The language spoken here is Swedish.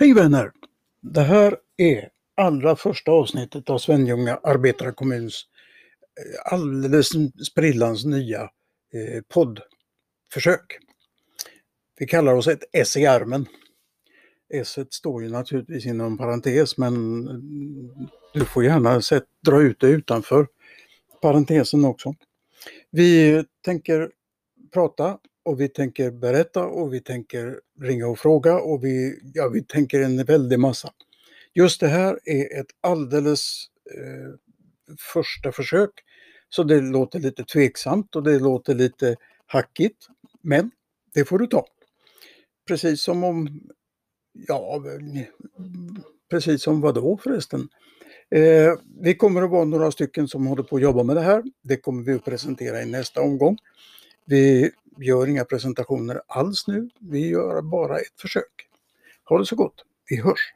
Hej vänner! Det här är allra första avsnittet av Svenljunga arbetarekommuns eh, alldeles sprillans nya eh, poddförsök. Vi kallar oss ett S i armen. S står ju naturligtvis inom parentes men mm, du får gärna sätt, dra ut det utanför parentesen också. Vi tänker prata och vi tänker berätta och vi tänker ringa och fråga och vi, ja, vi tänker en väldig massa. Just det här är ett alldeles eh, första försök så det låter lite tveksamt och det låter lite hackigt. Men det får du ta. Precis som om, ja, precis som vad då förresten? Eh, vi kommer att vara några stycken som håller på att jobba med det här. Det kommer vi att presentera i nästa omgång. Vi gör inga presentationer alls nu. Vi gör bara ett försök. Ha det så gott. Vi hörs!